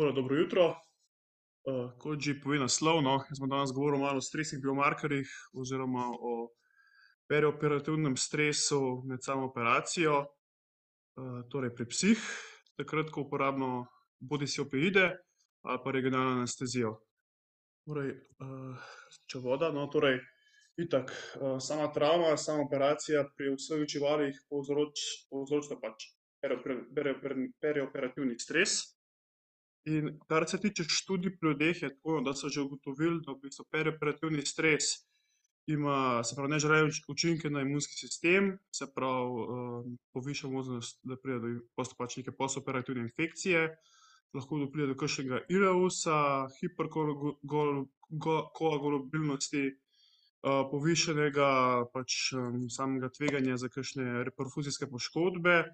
Tole, dobro jutro. kot že pove naslov, no, jaz bom danes govoril malo o stresnih biomarkerjih oziroma o perioperativnem stresu med samo operacijo, torej pri psih, takrat, ko uporabimo bodisi opioide ali pa regionalno anestezijo. Torej, če voda, no, torej itak, sama travma, sama operacija pri vseh živalih povzroča pač perioperativni stres. In kar se tiče študij pri ljudeh, je tako, da so že ugotovili, da v bistvu perioperativni stres ima, se pravi, neželene učinke na imunski sistem, se pravi, ehm, um, poviša možnost, da pride do post, pač neke postoperativne infekcije, lahko do pride do kršnega ireusa, hiperkoagulabilnosti, uh, eh, povišenega pač um, samega tveganja za kršne reperfuzijske poškodbe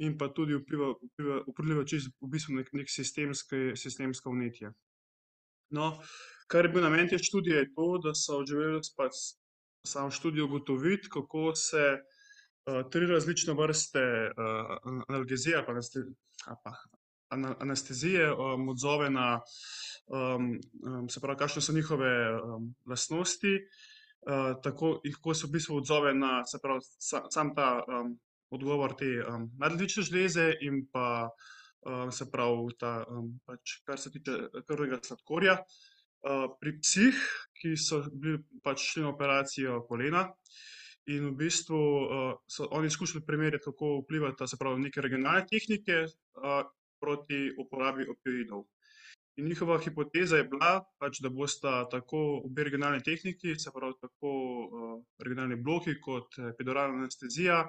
in pa tudi vpliva, vpliva, vpliva čisto v bistvu na neki sistemski, sistemska vnetja. No, kar je bil namen te študije, je to, da so želeli pač s samo študijo ugotoviti, kako se, tri različne vrste, analgezije ali pa pa anestezije, odzove na, se pravi, kakšne so njihove, lastnosti, tako, in kako se v bistvu odzove na, se pravi, samo ta, odgovor te, medledvične žleze in pa, se pravi, ta, pač, kar se tiče krvnega sladkorja. pri psih, ki so bili pač šli na operacijo kolena, in v bistvu, so oni skušali primerjati, kako vplivata, se pravi, neke regionalne tehnike, proti uporabi opioidov. In njihova hipoteza je bila pač, da bosta tako obe regionalni tehniki, se pravi tako, regionalni bloki kot epiduralna anestezija,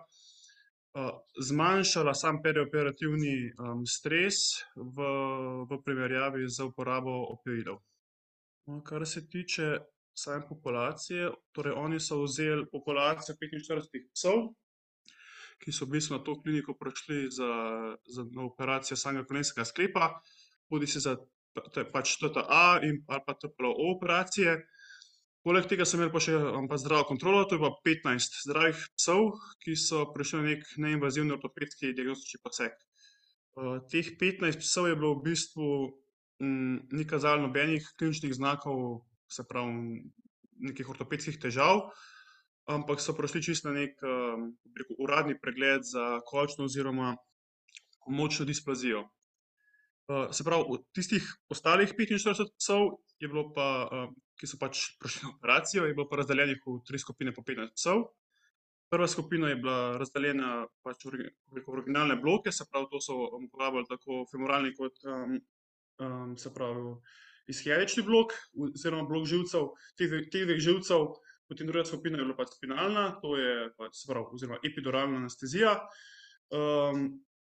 zmanjšala samo perioperativni, stres v, v primerjavi z uporabo opioidov. No, kar se tiče same populacije, torej oni so vzeli populacijo petinštiridesetih psov, ki so v bistvu na to kliniko prišli za, za operacijo samega kolenskega sklepa, bodisi za pač TTA ali pa TPO operacije. Poleg tega so imeli pa še zdravo kontrolo, to je pa petnajst zdravih psov, ki so prišli na neki neinvazivni ortopedski diagnostični poseg. teh petnajst psov je bilo v bistvu, ni kazalo nobenih kliničnih znakov, se pravi, nekih ortopedskih težav, ampak so prišli čisto na neki, bi rekel, uradni pregled za kolčno oziroma močno displazijo. se pravi, od tistih ostalih petinštirideset psov je bilo pa, ki so pač prišli na operacijo, je bilo pa razdeljenih v tri skupine po petnajst psov. Prva skupina je bila razdeljena pač v originalne bloke, se pravi, to so uporabljali tako femoralni kot, se pravi, ishiadični blok oziroma blok živcev, teh dveh živcev. Potem druga skupina je bila pač spinalna, to je pač, pravi, oziroma epiduralna anestezija.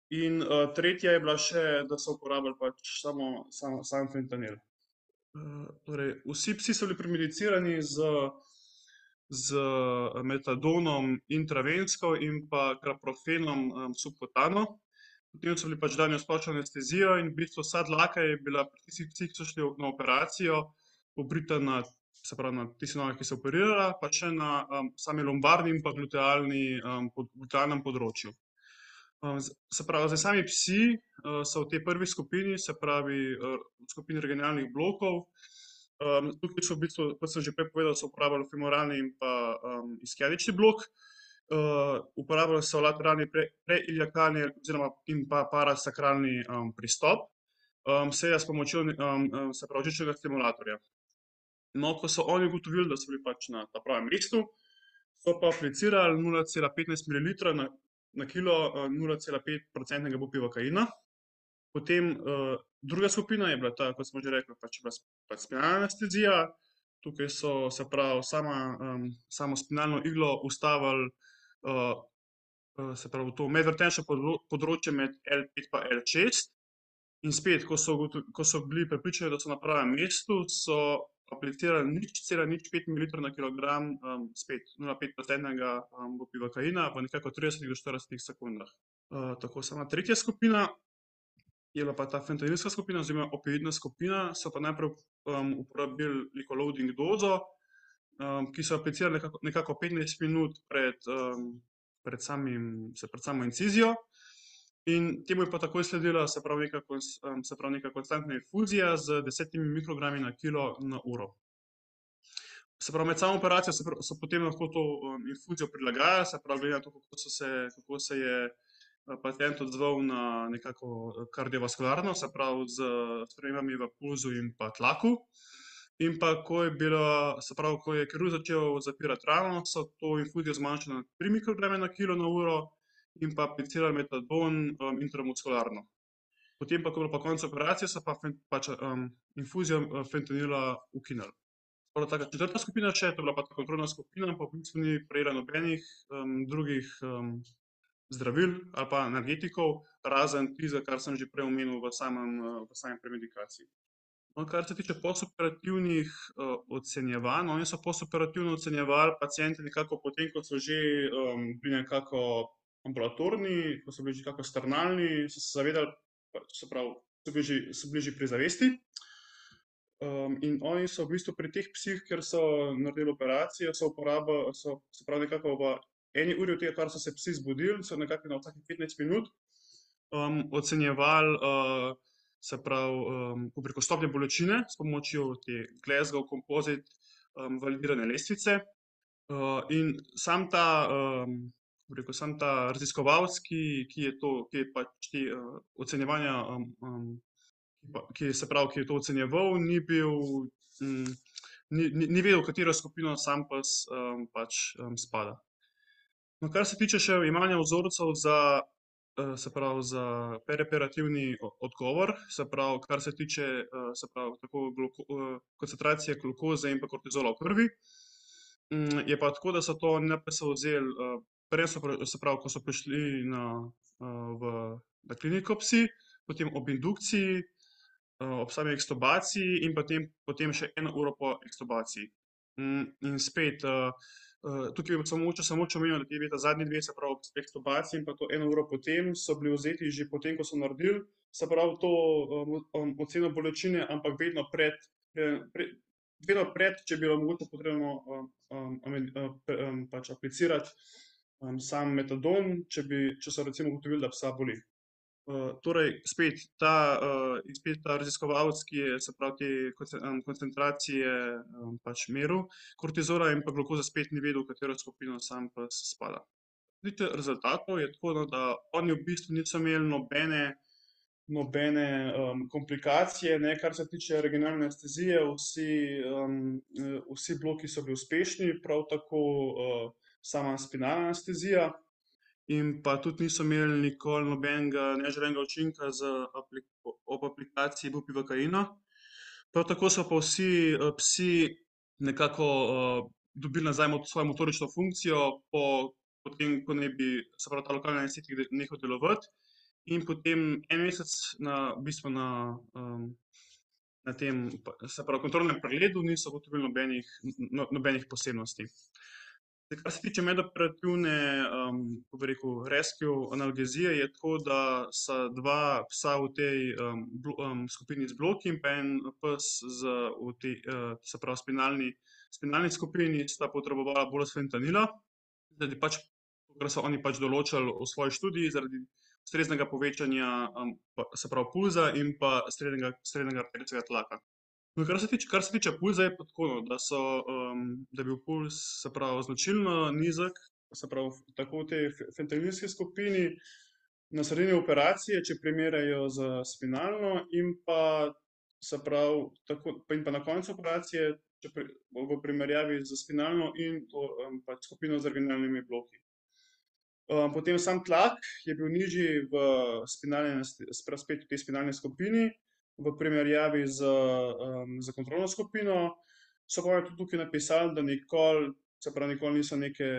in, tretja je bila še, da so uporabljali pač samo, samo, samo fentanil. Torej vsi psi so bili premedicirani z, z metadonom intravensko in pa kaprofenom, subkutano. Potem so bili pač dani v splošno anestezijo in v bistvu vsa dlaka je bila pri tistih psih, ki so šli na operacijo, pobrita na, se pravi, na tisti nogi, ki je operirala, pa še na, sami lumbarni in pa glutealni, glutealnem področju. Se pravi, zdaj sami psi, so v tej prvi skupini, se pravi, skupini regionalnih blokov. tukaj so v bistvu, kot sem že prej povedal, uporabljali femoralni in pa, ishiadični blok. uporabljali so lateralni preiliakalni oziroma in pa parasakralni, pristop, seveda s pomočjo, se pravi, živčnega stimulatorja. No, ko so oni ugotovili, da so bili pač na pravem mestu, so pa aplicirali nula cela petnajst mililitrov na, na kilo, nula cela pet procentnega bupivakaina. Potem, druga skupina je bila ta, kot smo že rekli, pač pač spinalna anestezija. Tukaj so, se pravi, sama, samo spinalno iglo vstavili, se pravi, to medvretenčno področje med L pet pa L šest. In spet, ko so ko so bili prepričani, da so na pravem mestu, so aplicirali nič cela nič pet mililitrov na kilogram, spet nulapetprocentnega, bupivakaina v nekako tridesetih do štiridesetih sekundah. tako, sama tretja skupina je pa ta fentanilska skupina oziroma opioidna skupina, so pa najprej, uporabili neko loading dozo, ki so jo aplicirali nekako, nekako petnajst minut pred, pred samim, pred samo incizijo. In temu je pa takoj sledila, se pravi, neka se pravi, neka konstantna infuzija z desetimi mikrogrami na kilo na uro. Se pravi, med samo operacijo so potem lahko to, infuzijo prilagajali, se pravi, glede na to, kako se, kako se je, pacient odzval na nekako kardiovaskularno, se pravi s spremembami v pulzu in pa tlaku. In pa ko je bila, se pravi, ko je kirurg začel zapirati rano, so to infuzijo zmanjšali na tri mikrograme na kilo na uro in pa aplicirali metadon, intramuskularno. Potem pa, ko je bilo pa konec operacije, so pa pač, infuzijo, fentanila ukinili. Taka četrta skupina še, to je bila pa kontrolna skupina, pa v bistvu ni prejela nobenih, drugih, zdravil ali pa analgetikov, razen tistega, kar sem že prej omenil v samem, v sami premedikaciji. No, kar se tiče postoperativnih, ocenjevanj, oni so postoperativno ocenjevali paciente nekako po tem, ko so že, bili nekako ambulatorni, ko so bili že nekako sternalni, so se zavedali, se pravi, so bili že, so bili že pri zavesti. in oni so v bistvu pri teh psih, kjer so naredili operacijo, so uporabili, so, se pravi, nekako v eni uri od tega, kar so se psi zbudili, so nekako na vsakih petnajst minut, ocenjevali, se pravi, ko bi rekel, stopnjo bolečine s pomočjo te Glasgow Composite, validirane lestvice. in samo ta, kako bi rekel, samo ta raziskovalec, ki, ki je to, ki je pač te, ocenjevanja, ki, se pravi, ki je to ocenjeval, ni bil, ni, ni vedel, v katero skupino sam pes, pač, spada. No, kar se tiče še jemanja vzorcev za, se pravi, za perioperativni odgovor, se pravi, kar se tiče, se pravi, tako koncentracije glukoze in pa kortizola v krvi, je pa tako, da so to NPS vzeli, prej so se pravi, ko so prišli na, v na kliniko psi, potem ob indukciji, ob sami ekstubaciji in potem, potem še eno uro po ekstubaciji. in spet, tukaj bi samo mogoče samo omenil, da ti ta zadnji dve, se pravi ob ekstubaciji in pa to eno uro po tem, so bili vzeti že po tem, ko so naredili, se pravi, to, oceno bolečine, ampak vedno pred, vedno pred, če je bilo mogoče potrebno, pač aplicirati, sam metadon, če bi, če so recimo ugotovili, da psa boli. torej spet ta, spet ta raziskovalec, ki je, se pravi, te koncentracije, pač meril, kortizola in pa glukoze, spet ni vedel, v katero skupino sam pes spada. rezultatov je tako, no, da oni v bistvu niso imeli nobene, nobene, komplikacije, ne, kar se tiče regionalne anestezije, vsi, vsi bloki so bili uspešni, prav tako, sama spinalna anestezija. In pa tudi niso imeli nikoli nobenega neželenega učinka z ob aplikaciji bupivacaina. Prav tako so pa vsi, psi nekako, dobili nazaj svojo motorično funkcijo po, po tem, ko naj bi, se pravi, ta lokalni anestetik nehal delovati. In potem en mesec na, v bistvu na, na tem, se pravi kontrolnem pregledu niso ugotovili nobenih, nobenih posebnosti. Kar se tiče medoperativne, kako bi rekel, rescue analgezije, je tako, da sta dva psa v tej, skupini z bloki in pa en pes z v tej, se pravi spinalni, spinalni skupini sta potrebovala bolj fentanila, zaradi pač, kakor so oni pač določili v svoji študiji, zaradi ustreznega povečanja, se pravi pulza in pa srednjega, srednjega arteričnega tlaka. No, kar se tiče, kar se tiče pulza, je tako, no, da so, da je bil pulz, se pravi, značilno nizek, se pravi, tako v tej fentanilski skupini na sredini operacije, če primerjajo s spinalno, in pa, pravi, tako, in pa na koncu operacije, če v primerjavi s spinalno in to, pač skupino z regionalnimi bloki. potem samo tlak je bil nižji v spinalni spet v tej spinalni skupini v primerjavi s, s kontrolno skupino. So pa tudi tukaj napisali, da nikoli, se pravi, nikoli niso neke,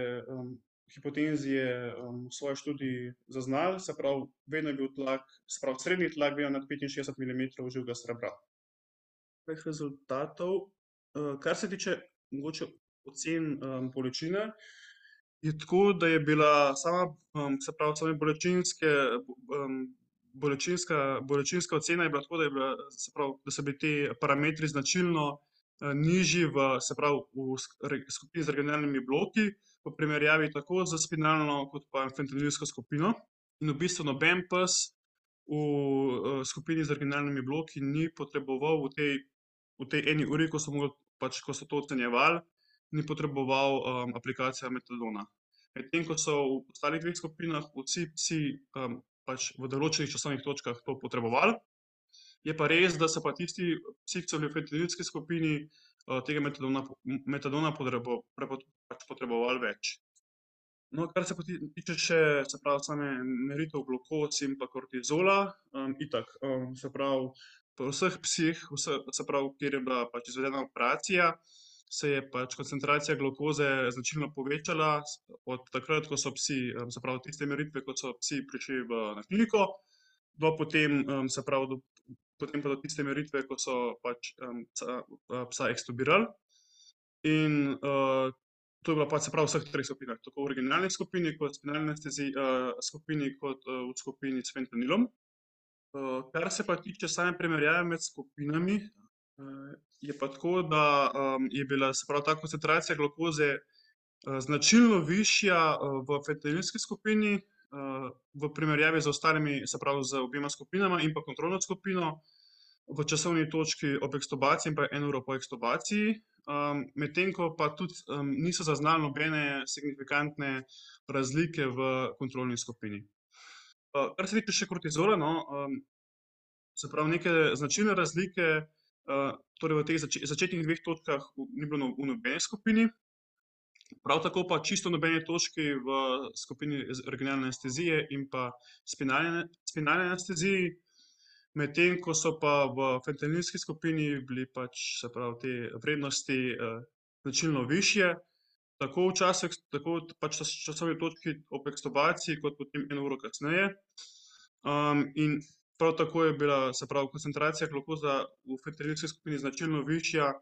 hipotenzije, v svoji študiji zaznali, se pravi, vedno je bil tlak, se pravi srednji tlak vedno nad petinšestdeset milimetrov živega srebra. Teh rezultatov, kar se tiče mogoče ocen, bolečine, je tako, da je bila sama, se pravi, same bolečinske, bolečinska, bolečinska ocena je bila tako, da je bila, se pravi, da so bili ti parametri značilno, nižji v, pravi, v skupini z regionalnimi bloki v primerjavi tako s spinalno kot pa fentanilsko skupino. In v bistvu noben pes v, skupini z originalnimi bloki ni potreboval v tej, v tej eni uri, ko so pač, ko so to ocenjevali, ni potreboval, aplikacije Metadona. Medtem ko so v ostalih dveh skupinah vsi psi, pač v določenih časovnih točkah to potrebovali. Je pa res, da so pa tisti psi, ki so bili v fentanilski skupini, tega Metadona, Metadona pač potrebovali več. No, kar se tiče še, se pravi, same meritev glukoz in pa kortizola, itak, se pravi, vseh psih, se pravi, kjer je bila pač izvedena operacija, se je pač koncentracija glukoze značilno povečala od takrat, ko so psi, se pravi, tiste meritve, ko so psi prišli v, na kliniko, do potem, se pravi, do potem pa do tiste meritve, ko so pač, psa ekstubirali. In, to je bilo pač, se pravi, v vseh treh skupinah, tako v originalni skupini kot spinalni skupini kot, v skupini s fentanilom. kar se pa tiče same primerjave med skupinami, je pa tako, da, je bila, se pravi, ta koncentracija glukoze, značilno višja, v fentanilski skupini, v primerjavi z ostalimi, se pravi, z obema skupinama in pa kontrolno skupino v časovni točki ob ekstubaciji in pa eno uro po ekstubaciji. medtem ko pa tudi, niso zaznali nobene signifikantne razlike v kontrolni skupini. kar se tiče še kortizola, no, se pravi, neke značilne razlike, torej v teh začetnih dveh točkah ni bilo v nobeni skupini. Prav tako pa čisto v nobeni točki v skupini originalne anestezije in pa spinalne, spinalni anesteziji. Medtem ko so pa v fentanilski skupini bili pač, pravi, te vrednosti, značilno višje, tako v času tako pač časovni točki ob ekstubaciji kot potem eno uro kasneje. in prav tako je bila, se pravi, koncentracija glukoze v fentanilski skupini značilno višja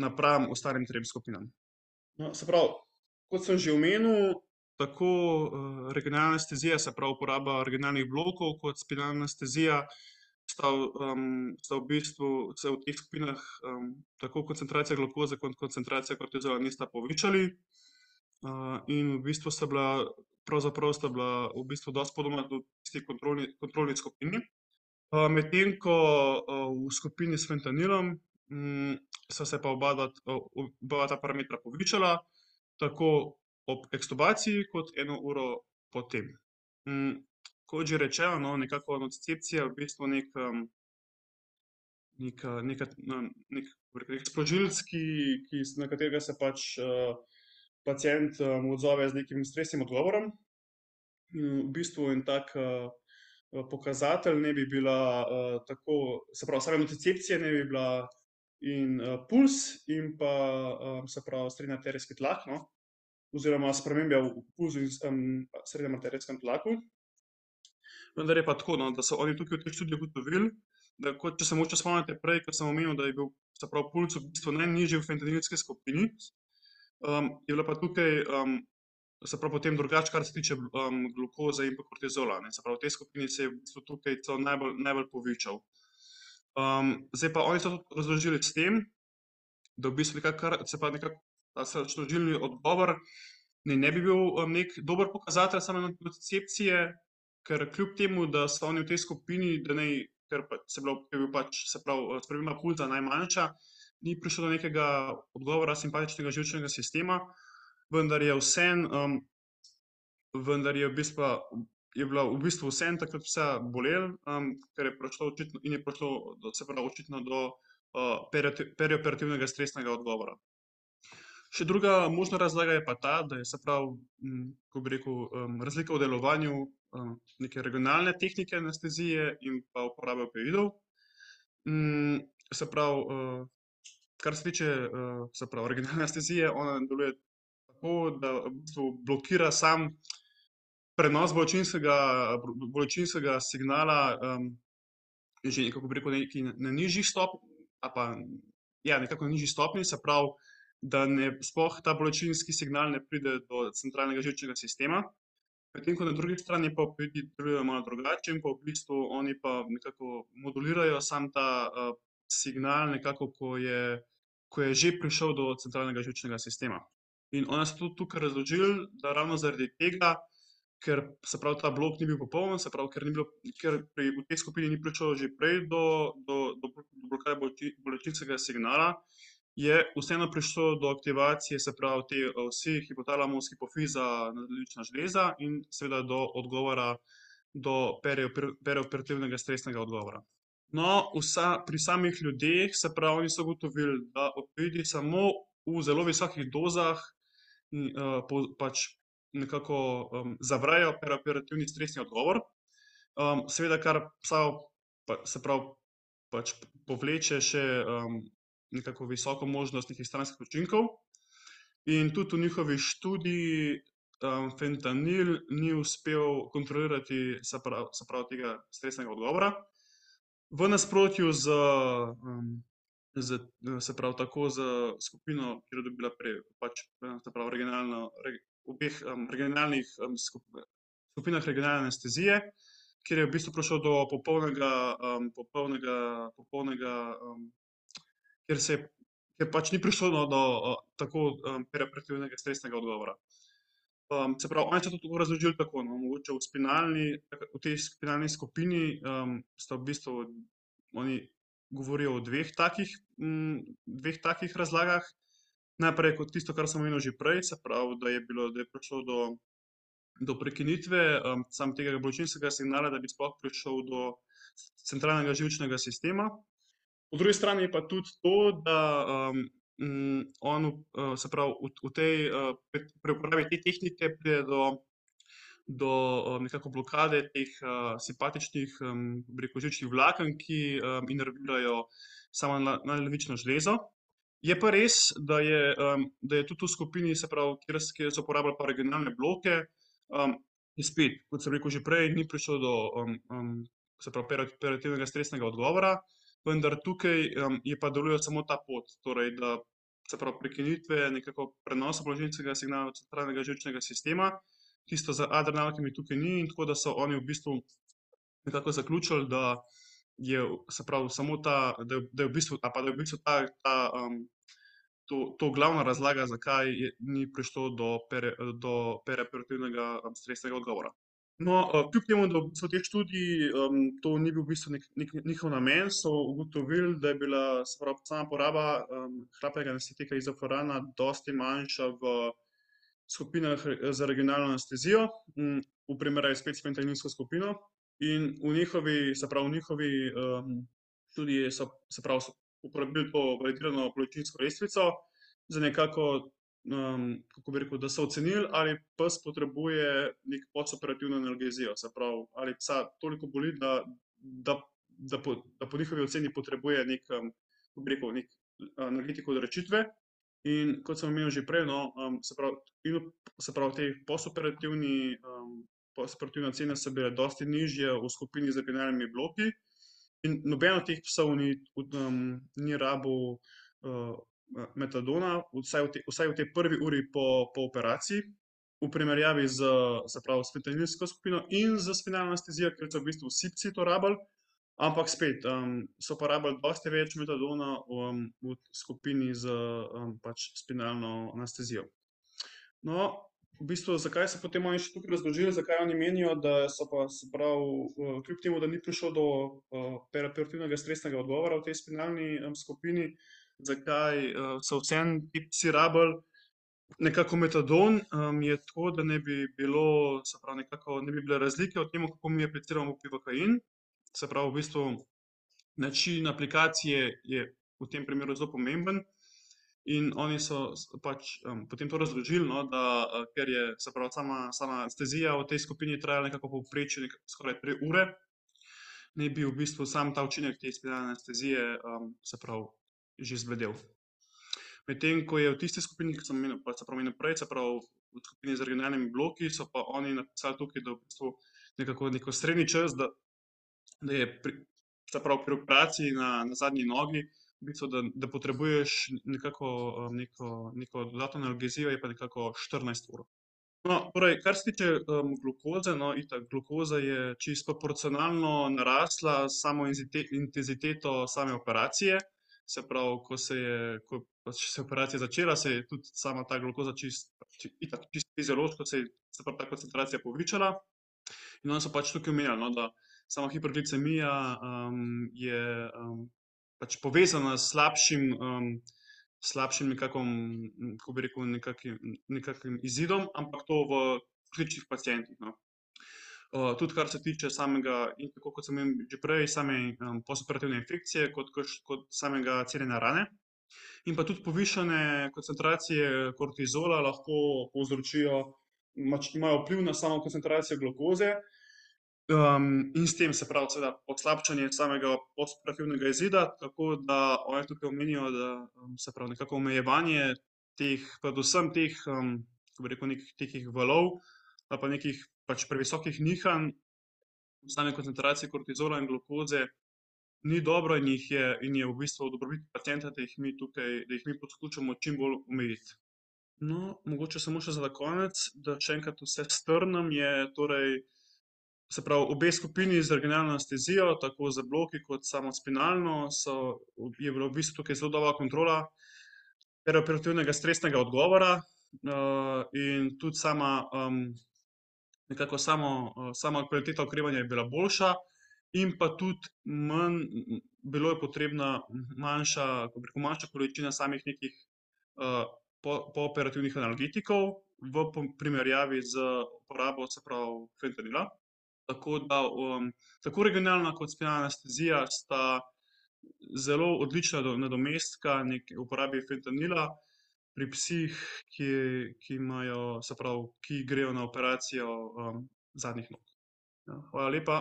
napram ostalim trem skupinam. No, se pravi, kot sem že omenil, tako, regionalna anestezija, se pravi, uporaba originalnih blokov kot spinalna anestezija sta, sta v bistvu se v teh skupinah, tako koncentracija glukoze kot koncentracija kortizola nista povečali. in v bistvu sta bila, pravzaprav sta bila v bistvu dosti podobna tisti kontrolni, kontrolni skupini. Medtem ko, v skupini s fentanilom, sta se pa obadva, oba ta parametra povečala, tako ob ekstubaciji kot eno uro po tem. kot že rečeno, no, nekako nocicepcija je v bistvu neki, neka, neka, neki, bi rekel, sprožilec, ki, ki na katerega se pač, pacient, odzove z nekim stresnim odgovorom. v bistvu en tak, pokazatelj naj bi bila, tako, se pravi, same nocicepcije naj bi bila in, pulz in pa, se pravi, srednji arterijski tlak, no, oziroma spremembe v pulzu in srednjem arterijskem tlaku. Vendar je pa tako, no, da so oni tukaj v tej študiji ugotovili, da kot, če se mogoče spomnite prej, ko sem omenil, da je bil, pravi, pulz v bistvu najnižji v fentanilski skupini, je bila pa tukaj, se pravi, potem drugače, kar se tiče, glukoze in pa kortizola, ne, se pravi, v tej skupini se je v bistvu tukaj celo najbolj, najbolj povečal. zdaj pa oni so to razložili s tem, da v bistvu nekako kar se pa nekako, odgovor naj ne bi bil, neki dober pokazatelj same nocicepcije, ker kljub temu da so oni v tej skupini, da naj, ker pač je bil pač, se pravi, sprememba pulza najmanjša, ni prišlo do nekega odgovora simpatičnega živčnega sistema, vendar je vseeno, vendar je v bistvu, je bila v bistvu vseeno takrat psa bolelo, ker je prišlo očitno, in je prišlo do, se pravi, očitno do, perioperativnega stresnega odgovora. Še druga možna razlaga je pa ta, da je, se pravi, kako bi rekel, razlika v delovanju, neke regionalne tehnike anestezije in pa uporabe opioidov. se pravi, kar se tiče, se pravi, originalne anestezije, ona deluje tako, da v bistvu blokira samo prenos bolečinskega, bolečinskega signala, že, kako bi rekel, nekaj na nižji ali pa, ja, nekako na nižji stopnji, se pravi, da ne, sploh ta bolečinski signal ne pride do centralnega živčnega sistema. Medtem ko na drugi strani pa opioidi delujejo malo drugače in pa v bistvu oni pa nekako modulirajo samo ta, signal nekako, ko je, ko je že prišel do centralnega živčnega sistema. In oni so to tukaj razložili, da ravno zaradi tega, ker se pravi, ta blok ni bil popoln, se pravi, ker bilo, ker pri v tej skupini ni prišlo že prej do, do, do blokade bolečinskega signala, je vseeno prišlo do aktivacije, se pravi, te vsi hipotalamus, hipofiza, nadledvična žleza in seveda do odgovora, do perioperativnega stresnega odgovora. No, vsa, pri samih ljudeh, se pravi, oni so ugotovili, da opioidi samo v zelo visokih dozah pač nekako zavrejo perioperativni stresni odgovor. seveda kar se pravi, pač povleče še nekako visoko možnost nekih stranskih učinkov. In tudi v njihovi študiji fentanil ni uspel kontrolirati, se pravi, se pravi, tega stresnega odgovora. V nasprotju s, s, se pravi, tako s skupino, kjer je dobila prej pač, se pravi, regionalno obeh regionalnih skupinah regionalne anestezije, kjer je v bistvu prišlo do popolnega, popolnega, popolnega, kjer se je, kjer pač ni prišlo do, do tako perioperativnega stresnega odgovora. se pravi, oni so to tako razložili tako, no, mogoče v spinalni, v tej spinalni skupini sta v bistvu oni govorijo o dveh takih, dveh takih razlagah. Najprej kot tisto, kar sem omenil že prej, se pravi, da je bilo, da je prišlo do do prekinitve samo tega bolečinskega signala, da bi sploh prišel do centralnega živčnega sistema. Po drugi strani pa tudi to, da on se pravi, v, v tej pri uporabi te tehnike pride do do nekako blokade teh simpatičnih, bi rekel, živčnih vlaken, ki inervirajo samo nadledvično žlezo. Je pa res, da je, da je tudi v skupini, se pravi, kjer kjer so uporabljali pa regionalne bloke, in spet, kot sem rekel že prej, ni prišlo do se pravi perioperativnega stresnega odgovora, vendar tukaj je pa deluje samo ta pot, torej da se pravi prekinitve nekako prenosa bolečinskega signala centralnega živčnega sistema. Tisto z adrenalkami tukaj ni, in tako da so oni v bistvu nekako zaključili, da je, pravi, samo ta, da da je v bistvu, je v bistvu ta, ta to, to glavna razlaga, zakaj ni prišlo do do perioperativnega stresnega odgovora. No, kljub temu da so v tej študiji to ni bil v bistvu neki njihov namen, so ugotovili, da je bila, pravi, sama poraba hlapnega anestetika izofurana dosti manjša v skupinah z regionalno anestezijo, v primerjavi s fentanilsko skupino. In v njihovi, se pravi, v njihovi študiji so, se pravi, so uporabili to validirano bolečinsko lestvico za nekako, kako bi rekel, da so ocenili, ali pes potrebuje neko postoperativno analgezijo, se pravi, ali psa toliko boli, da, da, da po, da po njihovi oceni potrebuje neki, kako bi rekel, neki analgetiko odločitve. In kot sem omenil že prej, no, se pravi, se pravi, ti postoperativni, postoperativne ocene so bile dosti nižje v skupini z regionalnimi bloki in noben od teh psov ni ni rabil metadona, vsaj v vsaj v tej prvi uri po, po operaciji. V primerjavi s, se pravi, s fentanilsko skupino in s spinalno anestezijo, kjer so v bistvu vsi psi to rabili. Ampak spet so pa rabili dosti več metadona v skupini s pač spinalno anestezijo. No, v bistvu, zakaj so potem oni še tukaj razložili, zakaj oni menijo, da so pa, se pravi, kljub temu, da ni prišlo do perioperativnega stresnega odgovora v tej spinalni skupini, zakaj so vseeno ti psi rabili nekako metadon, je tako, da naj bi bilo, se pravi, nekako naj bi bile razlike v tem, kako mi apliciramo pivakain. Se pravi, v bistvu način aplikacije je v tem primeru zelo pomemben. In oni so pač potem to razložili, no, da ker je, pravi, sama, sama anestezija v tej skupini trajala nekako v povprečju skoraj tri ure, naj bi v bistvu samo ta učinek te spinalne anestezije, se pravi, že zbledel. Medtem ko je v tisti skupini, ki sem omenil, se pravi prej, se pravi v skupini z regionalnimi bloki, so pa oni napisali tukaj, da v bistvu nekako neki srednji čas, da da je se pravi, pri operaciji na, na zadnji nogi v bistvu, da, da potrebuješ nekako neko, neko dodatno analgezijo, je pa nekako štirinajst ur. No, torej kar se tiče glukoze, no, itak glukoza je čisto proporcionalno narasla s samo intenziteto same operacije. Se pravi, ko se je, ko pač se operacija začela, se je tudi sama ta glukoza čisto itak čisto fiziološko se je se pravi ta koncentracija povečala. In oni so pač tukaj omenjali, no, da sama hiperglicemija, je, pač povezana s slabšim, slabšim nekako, kako bi rekel, nekakim, nekakim izidom, ampak to v pljučnih pacientih, no. tudi kar se tiče samega in tako kot sem omenil že prej, same, postoperativne infekcije kot kot samega celjenja rane. In pa tudi povišane koncentracije kortizola lahko povzročijo, imajo vpliv na samo koncentracijo glukoze, in s tem, se pravi, seveda poslabšanje samega postoperativnega izida, tako da oni tukaj omenijo, da, se pravi, nekako omejevanje teh, predvsem teh, kako bi rekel, nekih takih valov pa nekih pač previsokih nihanj same koncentracije kortizola in glukoze ni dobro in jih je in je v bistvu v dobrobit pacienta, da jih mi tukaj, da jih mi poskušamo čim bolj omejiti. No, mogoče samo še za konec, da še enkrat vse strnem, je torej, se pravi, obe skupini z regionalno anestezijo, tako z bloki kot samo spinalno, so, je bila v bistvu tukaj zelo dobra kontrola perioperativnega stresnega odgovora, in tudi sama, nekako samo, sama kvaliteta okrevanja je bila boljša in pa tudi manj, bilo je potrebna manjša, rekel, manjša količina samih nekih, pooperativnih analgetikov v primerjavi z uporabo, se pravi, fentanila. Tako da, tako regionalna kot spinalna anestezija sta zelo odlična nadomestka uporabi fentanila pri psih, ki, ki imajo, se pravi, ki grejo na operacijo, zadnjih nog. Ja, hvala lepa.